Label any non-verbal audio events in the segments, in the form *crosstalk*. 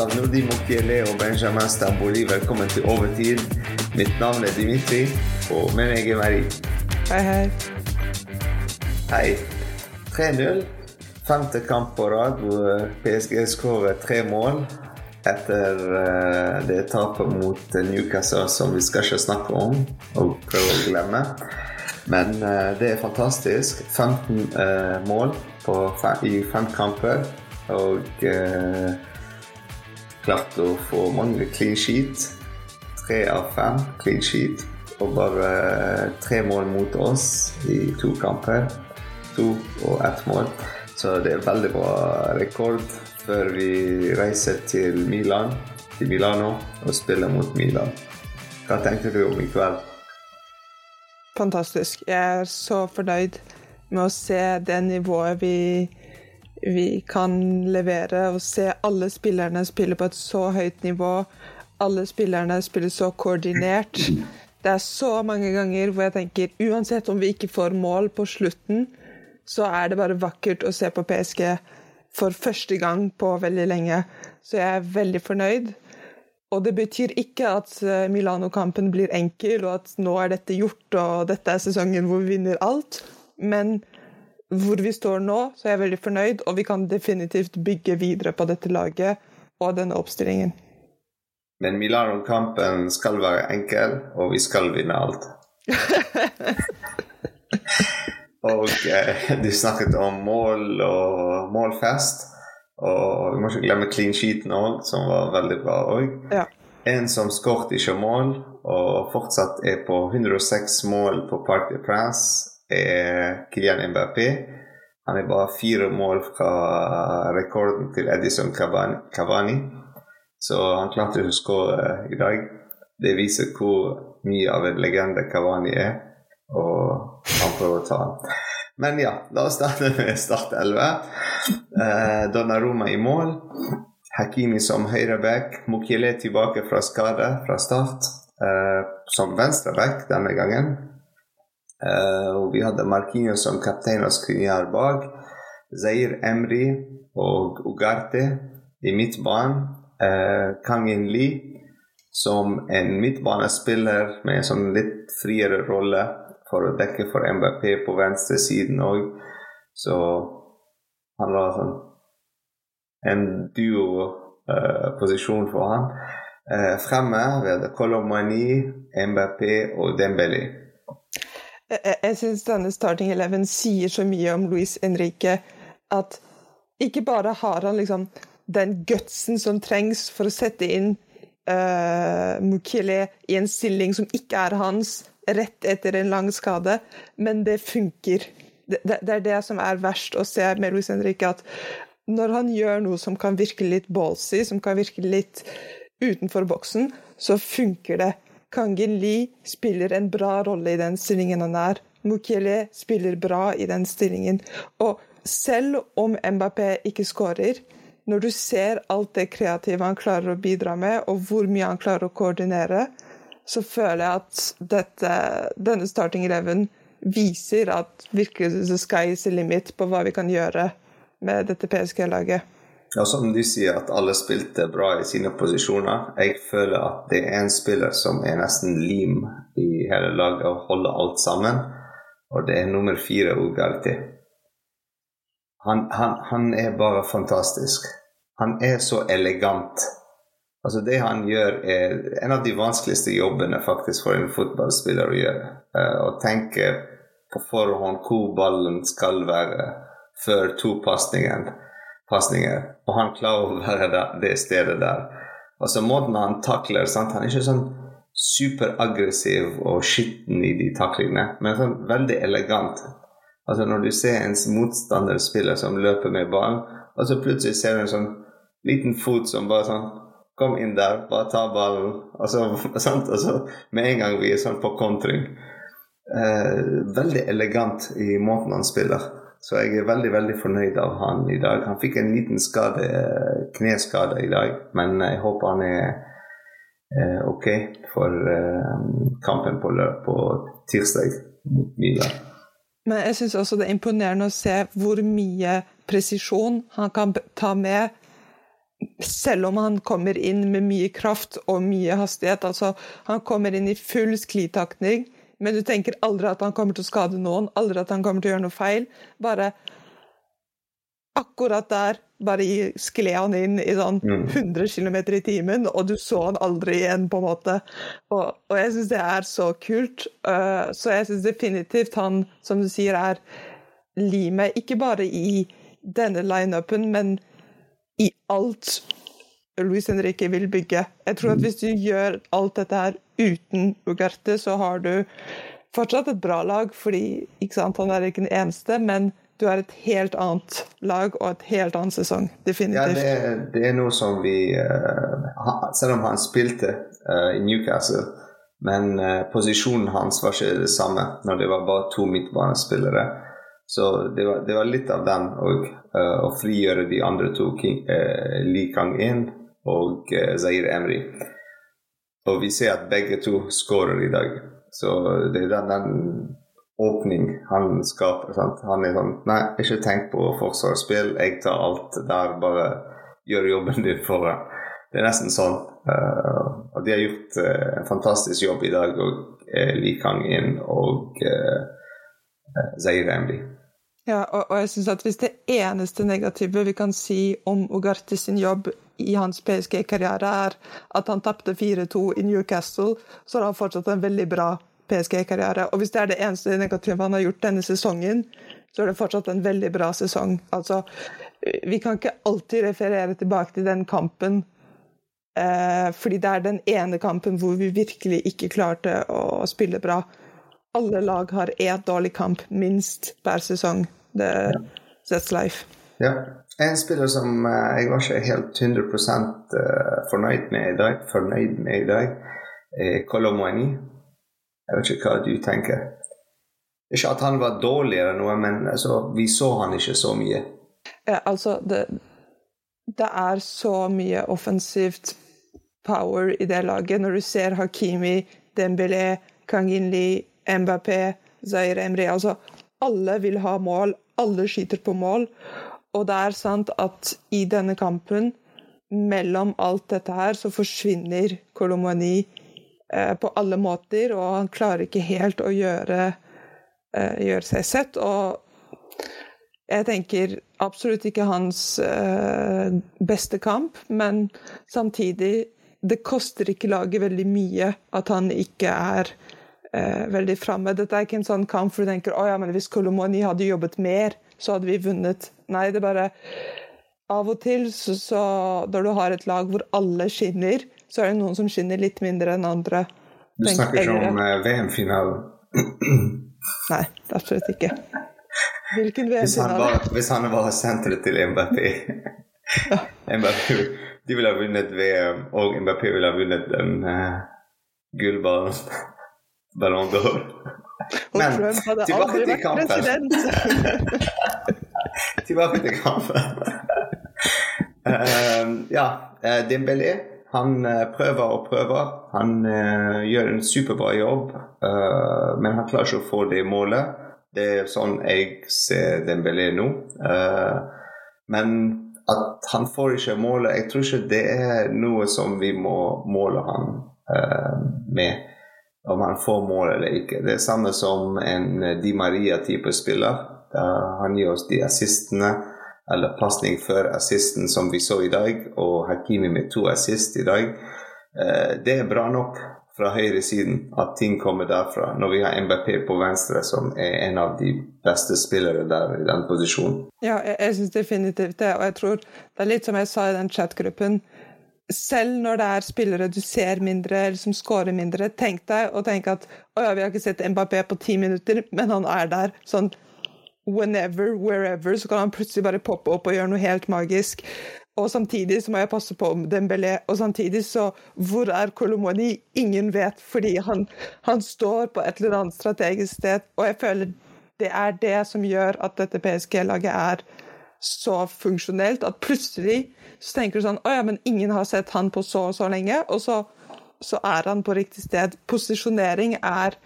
fans av Nodi Mokiele og Benjamin Stamboli, velkommen til Overtid. Mitt navn er Dimitri, og med meg er Marie. Hei, hei. Hei. 3-0. Femte kamp på rad hvor PSG skårer tre mål etter uh, det tapet mot Newcastle, som vi skal ikke snakke om og prøve å glemme. Men det er fantastisk. 15 uh, mål fem, i fem kamper. Og klart å få mange clean sheet. Tre av fem clean sheet. Og bare tre mål mot oss i to kamper. To og ett mål. Så det er veldig bra rekord før vi reiser til Milan, til Milano og spiller mot Milan. Hva tenker du om i kveld? Fantastisk. Jeg er så fornøyd med å se det nivået vi, vi kan levere, og se alle spillerne spille på et så høyt nivå. Alle spillerne spiller så koordinert. Det er så mange ganger hvor jeg tenker uansett om vi ikke får mål på slutten, så er det bare vakkert å se på PSG for første gang på veldig lenge. Så jeg er veldig fornøyd. Og det betyr ikke at eh, Milano-kampen blir enkel, og at nå er dette gjort, og dette er sesongen hvor vi vinner alt. Men hvor vi står nå, så er jeg veldig fornøyd, og vi kan definitivt bygge videre på dette laget og denne oppstillingen. Men Milano-kampen skal være enkel, og vi skal vinne alt. *laughs* Og eh, du snakket om mål og målfest. Og vi må ikke glemme clean sheeten òg, som var veldig bra òg. Ja. En som skåret ikke mål, og fortsatt er på 106 mål på Party de Prince, er Kylian Mbappé. Han er bare fire mål fra rekorden til Edison Cavani. Så han klarte å skåre i dag. Det viser hvor mye av en legende Cavani er og han prøver å ta han. Men ja, la oss starte med Start 11. Eh, Donnaroma i mål. Hakimi som høyreback. Mukiele tilbake fra skade fra start eh, som venstreback denne gangen. Eh, og vi hadde Marquinhos som kaptein og Skriniar bak. Zair Emri og Ugarte i midtbanen. Eh, Kangin Lee som en midtbanespiller med en sånn litt friere rolle for å dekke for MBP på venstresiden òg. Så han var sånn en duo-posisjon uh, for han. Uh, fremme ved Kolomani, MBP og Dembélé. Jeg, jeg syns denne starting eleven sier så mye om Luis Enrique at ikke bare har han liksom den gutsen som trengs for å sette inn uh, Mukile i en stilling som ikke er hans, rett etter en lang skade, men det funker. Det, det, er det som er verst å se med Luis Henrique, at når han gjør noe som kan virke litt ballsy, som kan virke litt utenfor boksen, så funker det. Kangin Lee spiller en bra rolle i den stillingen han er. Mukiele spiller bra i den stillingen. Og selv om Mbappé ikke skårer, når du ser alt det kreative han klarer å bidra med, og hvor mye han klarer å koordinere, så føler jeg at dette, denne starting eleven viser at virkelig the sky is the limit på hva vi kan gjøre med dette PSG-laget. Ja, som du sier, at alle spilte bra i sine posisjoner. Jeg føler at det er en spiller som er nesten lim i hele laget og holder alt sammen, og det er nummer fire Ugarti. Han, han, han er bare fantastisk. Han er så elegant. Altså Det han gjør, er en av de vanskeligste jobbene faktisk for en fotballspiller å gjøre. Uh, å tenke på forhånd hvor ballen skal være før to pasninger. Og han klarer å være der, det stedet der. Og så Måten han takler sant? Han er ikke sånn superaggressiv og skitten i de taklingene, men sånn veldig elegant. Altså Når du ser en motstanderspiller som løper med ballen, og så plutselig ser du en sånn liten fot som bare sånn Kom inn der, bare ta ballen. og så *laughs* med en gang vi er sånn på kontring. Eh, veldig elegant i måten han spiller. Så jeg er veldig veldig fornøyd av han i dag. Han fikk en liten skade, kneskade i dag, men jeg håper han er eh, ok for eh, kampen på, på tirsdag mot Milan. Men jeg syns også det er imponerende å se hvor mye presisjon han kan ta med selv om han kommer inn med mye kraft og mye hastighet. Altså, han kommer inn i full sklitakning, men du tenker aldri at han kommer til å skade noen, aldri at han kommer til å gjøre noe feil. Bare akkurat der bare skled han inn i sånn 100 km i timen, og du så han aldri igjen, på en måte. Og, og jeg syns det er så kult. Uh, så jeg syns definitivt han, som du sier, er limet, ikke bare i denne lineupen, men i alt Luis Henrique vil bygge. Jeg tror at hvis du gjør alt dette her uten Ugarte, så har du fortsatt et bra lag, fordi sant, han er ikke den eneste, men du har et helt annet lag og et helt annen sesong. Definitivt. Ja, det, det er noe som vi uh, Selv om han spilte uh, i Newcastle, men uh, posisjonen hans var ikke det samme når det var bare to midtbanespillere. Så det var, det var litt av den òg, å frigjøre de andre to, Li Kang-in og Zair Emry. Og vi ser at begge to skårer i dag. Så det er den, den åpning han skaper. Sant? Han er sånn Nei, ikke tenk på forsvarsspill. Jeg tar alt der. Bare gjør jobben din for deg. Det er nesten sånn. Uh, og de har gjort uh, en fantastisk jobb i dag, og uh, Li Kang-in og uh, Zaire Emli. Ja, og, og jeg synes at hvis det eneste negative vi kan si om Ugarte sin jobb i hans PSG-karriere, er at han tapte 4-2 i Newcastle, så har han fortsatt en veldig bra PSG-karriere. Og hvis det er det eneste negative han har gjort denne sesongen, så er det fortsatt en veldig bra sesong. Altså, vi kan ikke alltid referere tilbake til den kampen, eh, fordi det er den ene kampen hvor vi virkelig ikke klarte å spille bra. Alle lag har én dårlig kamp, minst per sesong. Det that's life. Ja. En spiller som uh, jeg var ikke helt 100 uh, fornøyd med i dag, fornøyd med i dag, er Colomwani. Jeg vet ikke hva du tenker. Ikke at han var dårlig eller noe, men altså, vi så han ikke så mye. Ja, altså, det, det, er så mye offensivt power i det laget. Når du ser Hakimi, Dembélé, Kangin Lee, Mbappé, Zaire Emri altså, Alle vil ha mål, alle skyter på mål. Og det er sant at i denne kampen, mellom alt dette her, så forsvinner Kolomani Eh, på alle måter, og han klarer ikke helt å gjøre, eh, gjøre seg sett. Og jeg tenker absolutt ikke hans eh, beste kamp, men samtidig Det koster ikke laget veldig mye at han ikke er uh, veldig framme. Dette er ikke en sånn kamp hvor du tenker å ja, men hvis Kolomoni hadde jobbet mer, så hadde vi vunnet. Nei, det er bare Av og til, så, så når du har et lag hvor alle skinner, så er det noen som skinner litt mindre enn andre. Du snakker ikke om uh, VM-finalen? *clears throat* Nei, absolutt ikke. Hvilken VM-finale? Hvis, han var senteret til MBP *laughs* Mbappé De ville ha vunnet VM, og MBP ville ha vunnet den uh, gullballen. Ballon d'Or. Men *laughs* tilbake til kampen. tilbake til kampen. uh, ja, uh, Dembélé han uh, prøver og prøver. Han uh, gjør en superbra jobb, uh, men han klarer ikke å få det målet. Det er sånn jeg ser Dembélé nå. men at han får ikke målet, jeg tror ikke det er noe som vi må måle han med. Om han får mål eller ikke. Det er samme som en Di Maria-type spiller. han gir oss de assistene eller pasning før assisten som vi så i dag, og Hakimi med to assist i dag. Eh, det er bra nok fra høyresiden at ting kommer derfra, når vi har MBP på venstre, som er en av de beste spillere der i den posisjonen. Ja, jeg, jeg syns definitivt det, og jeg tror det er litt som jeg sa i den chatgruppen. Selv når det er spillere du ser mindre, eller som scorer mindre, tenk deg å tenke at å ja, vi har ikke sett Mbappé på ti minutter, men han er der. sånn whenever, wherever, så kan han plutselig bare poppe opp og gjøre noe helt magisk. Og samtidig så må jeg passe på Dembélé. Og samtidig så Hvor er Kolomoni? Ingen vet, fordi han, han, står på et eller annet strategisk sted. Og jeg føler det er det som gjør at dette PSG-laget er så funksjonelt. At plutselig så tenker du sånn Å ja, men ingen har sett han på så og så lenge. Og så, så er han på riktig sted. Posisjonering er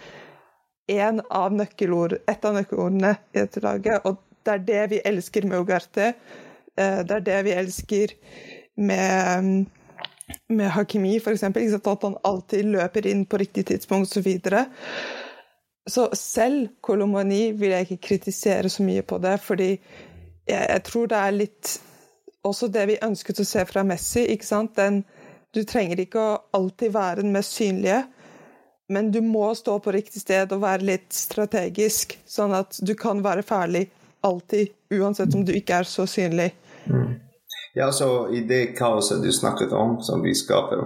en av nøkkelord, et av nøkkelordene i dette laget. Og det er det vi elsker med Ugarte. Eh, det er det vi elsker med, med Hakimi, f.eks. At han alltid løper inn på riktig tidspunkt osv. Så, videre. så selv Kolomani vil jeg ikke kritisere så mye på det, fordi jeg, jeg tror det er litt også det vi ønsket å se fra Messi. ikke sant? Den, du trenger ikke å alltid være den mest synlige, men du må stå på riktig sted og være litt strategisk, sånn at du kan være ferdig alltid, uansett om du ikke er så synlig. Mm. Ja, så I det kaoset du snakket om, som vi skaper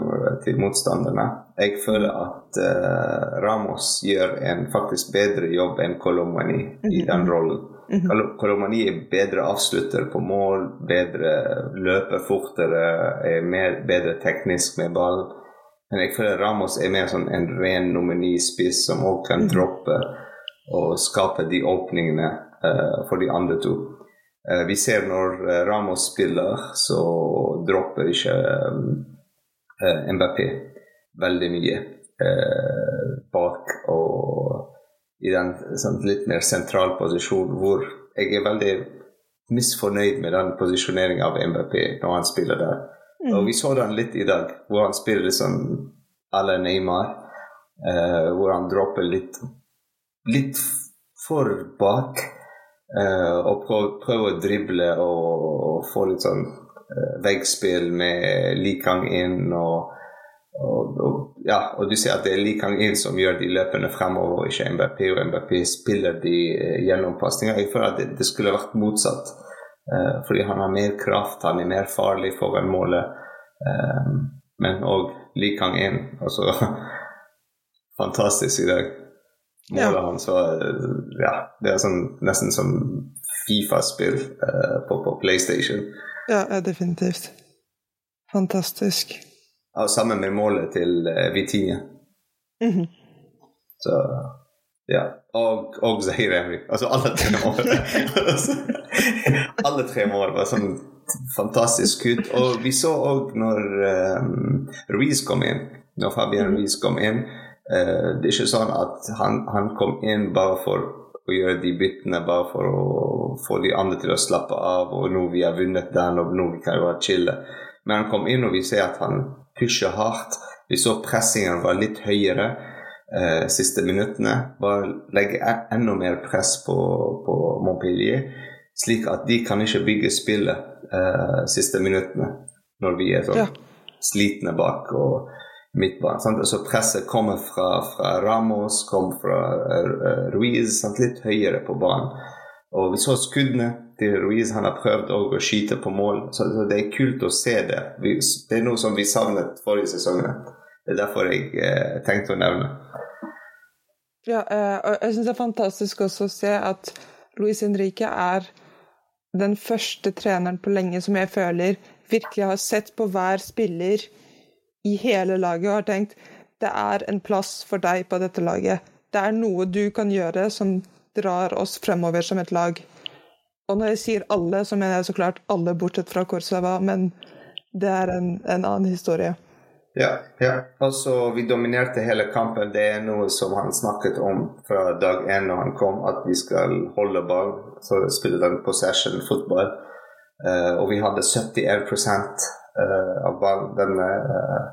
til motstanderne Jeg føler at uh, Ramos gjør en faktisk bedre jobb enn Colomani i den mhm. rollen. Mhm. er bedre avslutter på mål, bedre løper fortere, er mer, bedre teknisk med ball. Men jeg føler Ramos er mer sånn en ren nominispiss som også kan mhm. droppe og skape de åpningene uh, for de andre to. Uh, vi ser når eh, Ramos spiller, så dropper ikke eh, MBP veldig mye og i den sånn, litt mer sentral posisjon hvor jeg er veldig misfornøyd med den posisjoneringa av MBP når han spiller der. Mm. Og vi så den litt i dag, hvor han spiller liksom sånn à la Neymar. Uh, hvor han dropper litt, litt for bak. Uh, og prøver, prøver å drible og, og få litt sånn uh, veggspill med Likang inn. Og, og, og, ja, og du ser at det er Likang inn som gjør de løpende fremover, ikke MBP. Og MBP spiller de uh, gjennompasninger. Jeg føler at det, det skulle vært motsatt. Uh, fordi han har mer kraft, han er mer farlig foran målet. men òg Likang inn. Altså *laughs* Fantastisk i dag målet ja. hans var Ja, det er sånn, nesten som Fifa-spill uh, på, på, PlayStation. Ja, definitivt. Fantastisk. Sammen med målet til uh, Vitinha. Mm -hmm. Så ja. Og, og Zahir Emry. Altså alle tre målene. *laughs* alle tre mål var sånn fantastisk skudd. Og vi så òg når um, Ruiz kom inn, når Fabian -hmm. Ruiz kom inn uh, det er ikke sånn at han, han, kom inn bare for å gjøre de byttene, bare for å få de andre til å slappe av, og nå vi har vunnet den, og nå vi kan vi være chille. Men han kom inn, og vi ser at han pusher hardt. Vi så pressingen var litt høyere eh, siste minuttene. Bare legge e, enda mer press på, på Montpellier, slik at de kan ikke bygge spillet eh, siste minuttene når vi er sånn ja. slitne bak. og midtbanen. Sant? Så presset kommer fra, fra Ramos, kommer fra uh, Ruiz, sant? litt høyere på banen. Og vi så skuddene til Ruiz. Han har prøvd å skyte på mål. Så, det er kult å se det. Det er noe som vi savnet forrige sesong. Det er derfor jeg eh, tenkte å nevne. Ja, uh, og jeg syns det er fantastisk også å se at Luis Henrique er den første treneren på lenge som jeg føler virkelig har sett på hver spiller i hele laget og har tenkt det er en plass for deg på dette laget. Det er noe du kan gjøre som drar oss fremover som et lag. Og når jeg sier alle, så mener jeg så klart alle bortsett fra Korsava, men det er en, en annen historie. Ja, ja. Altså, vi dominerte hele kampen. Det er noe som han snakket om fra dag én når han kom, at vi skal holde ball, så spille den possession fotball. Uh, og vi hadde 71 uh, av ball denne uh,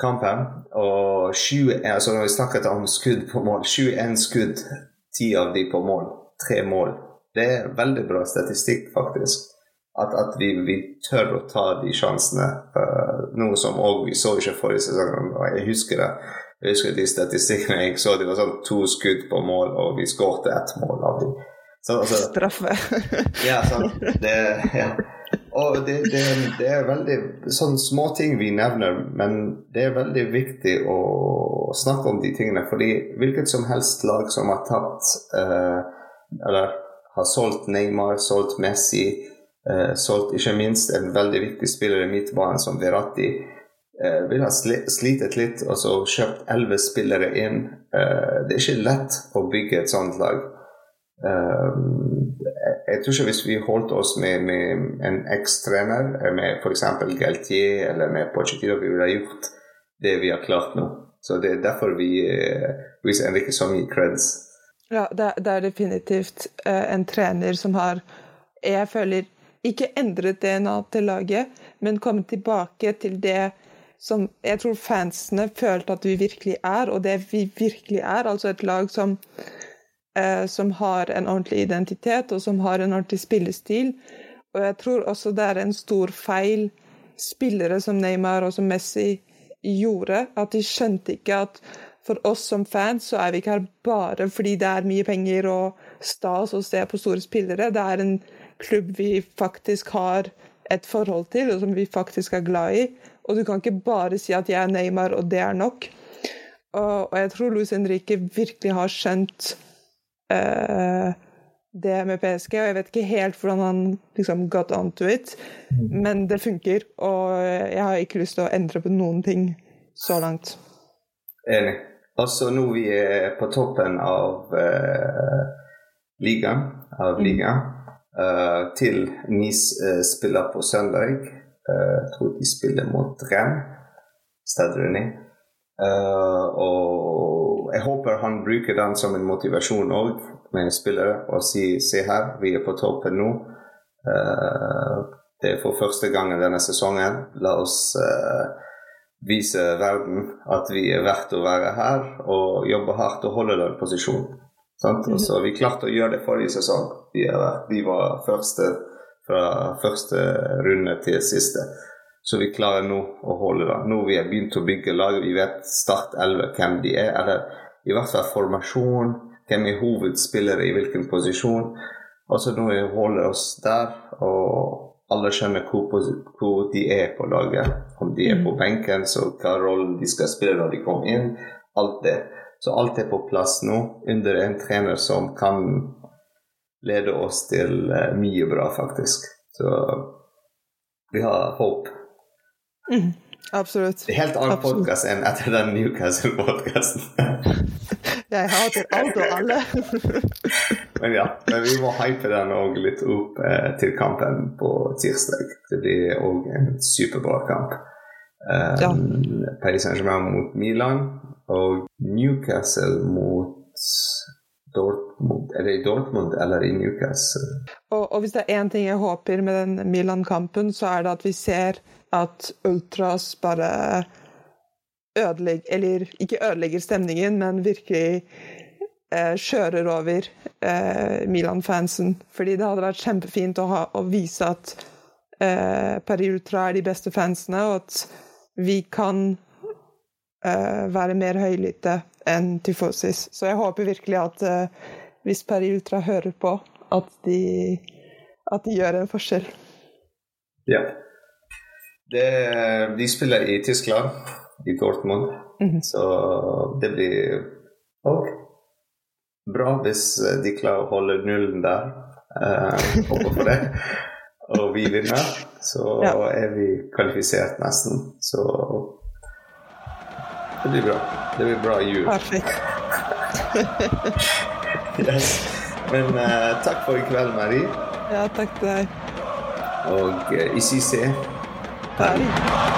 kampen. Og 20, altså når vi snakket om skudd på mål, 21 skudd, 10 av de på mål. Tre mål. Det er veldig bra statistikk, faktisk. At, at vi, vi, tør å ta de sjansene. Uh, noe som òg vi så ikke forrige sesong. Jeg husker det. Jeg husker de statistikkene jeg så. Det var sånn to skudd på mål, og vi skårte ett mål av dem. Så, altså, Straffe. *laughs* ja, sånn. Det, ja. Og det, det, det, er veldig sånn småting vi nevner, men det er veldig viktig å snakke om de tingene. fordi hvilket som helst lag som har tatt eh, Eller har solgt Neymar, solgt Messi, eh, solgt ikke minst en veldig viktig spiller i midtbanen som Verratti, eh, vil ha slitet litt og så kjøpt elleve spillere inn. Eh, det er ikke lett å bygge et sånt lag. Um, jeg tror ikke hvis vi holdt oss med, med en ekstremer, med f.eks. Galtier eller med Pochettino, vi ville ha gjort det vi har klart nå. Så Det er derfor vi uh, viser Enrique så mye creds. Ja, det, det, er definitivt uh, en trener som har Jeg føler ikke endret DNA til laget, men kommet tilbake til det som jeg tror fansene følte at vi virkelig er, og det vi virkelig er. Altså et lag som, eh, som har en ordentlig identitet, og som har en ordentlig spillestil. Og jeg tror også det er en stor feil spillere som Neymar og som Messi gjorde. At de skjønte ikke at for oss som fans så er vi ikke her bare fordi det er mye penger og stas å se på store spillere. Det er en klubb vi faktisk har et forhold til, og som vi faktisk er glad i. Og du kan ikke bare si at jeg er Neymar, og det er nok. Og, og jeg tror Luis Henrique virkelig har skjønt uh, det med PSG, og jeg vet ikke helt hvordan han liksom got onto it, mm. men det funker, og jeg har ikke lyst til å endre på noen ting så langt. Enig. Altså nå vi er på toppen av uh, ligaen, av mm. uh, til Nis uh, spiller på søndag. jeg tror de spiller mot Renn, Stade Rennais. og jeg håper han bruker den som en motivasjon òg med spillere og sier se her, vi er på toppen nå. Det er for første gang denne sesongen. La oss uh, vise verden at vi er verdt å være her og jobbe hardt og holde den posisjonen. Sant? Og så Vi klarte å gjøre det forrige sesong. Vi, vi var første fra første runde til siste. Så vi klarer nå å holde det. Nå vi har begynt å bygge lag, vi vet Start 11 hvem de er. Eller i hvert fall formasjon hvem er hovedspillere i hvilken posisjon. Og så vi holder oss der, og alle skjønner hvor, hvor, de er på laget, om de er på mm. benken, så hva rollen de skal spille når de kommer inn, alt det. Så alt er på plass nå, under en trener som kan lede oss til uh, mye bra, faktisk. Så vi har håp. Mm, absolutt. Helt annen podkast enn etter den Newcastle-podkasten. *laughs* Jeg hater alt og alle. men ja, men vi må hype den òg litt opp eh, til kampen på tirsdag. Det blir òg en superbra kamp. Um, ja. Paris Saint-Germain mot Milan og Newcastle mot Dortmund. Er det i Dortmund eller i Newcastle? Og, og hvis det er én ting jeg håper med den Milan-kampen, så er det at vi ser at Ultras bare ødelegger Eller ikke ødelegger stemningen, men virkelig eh, kjører over eh, Milan-fansen. Fordi det hadde vært kjempefint å, ha, å vise at eh, Paris Ultra er de beste fansene, og at vi kan eh, være mer høylytte enn Tyfosis. Så jeg håper virkelig at eh, hvis Paris Ultra hører på, at de, at de gjør en forskjell. Ja. Det, de spiller i Tyskland i Dortmund. Mm. Så det blir òg bra hvis de klarer å holde nullen der. Eh, håper på det. *laughs* Og vi vinner, så ja. er vi kvalifisert nesten. Så det blir bra. Det blir bra jul. Perfekt. *laughs* yes. Men uh, takk for i kveld, Marie. Ja, takk til deg. Og uh, ICC. Paris.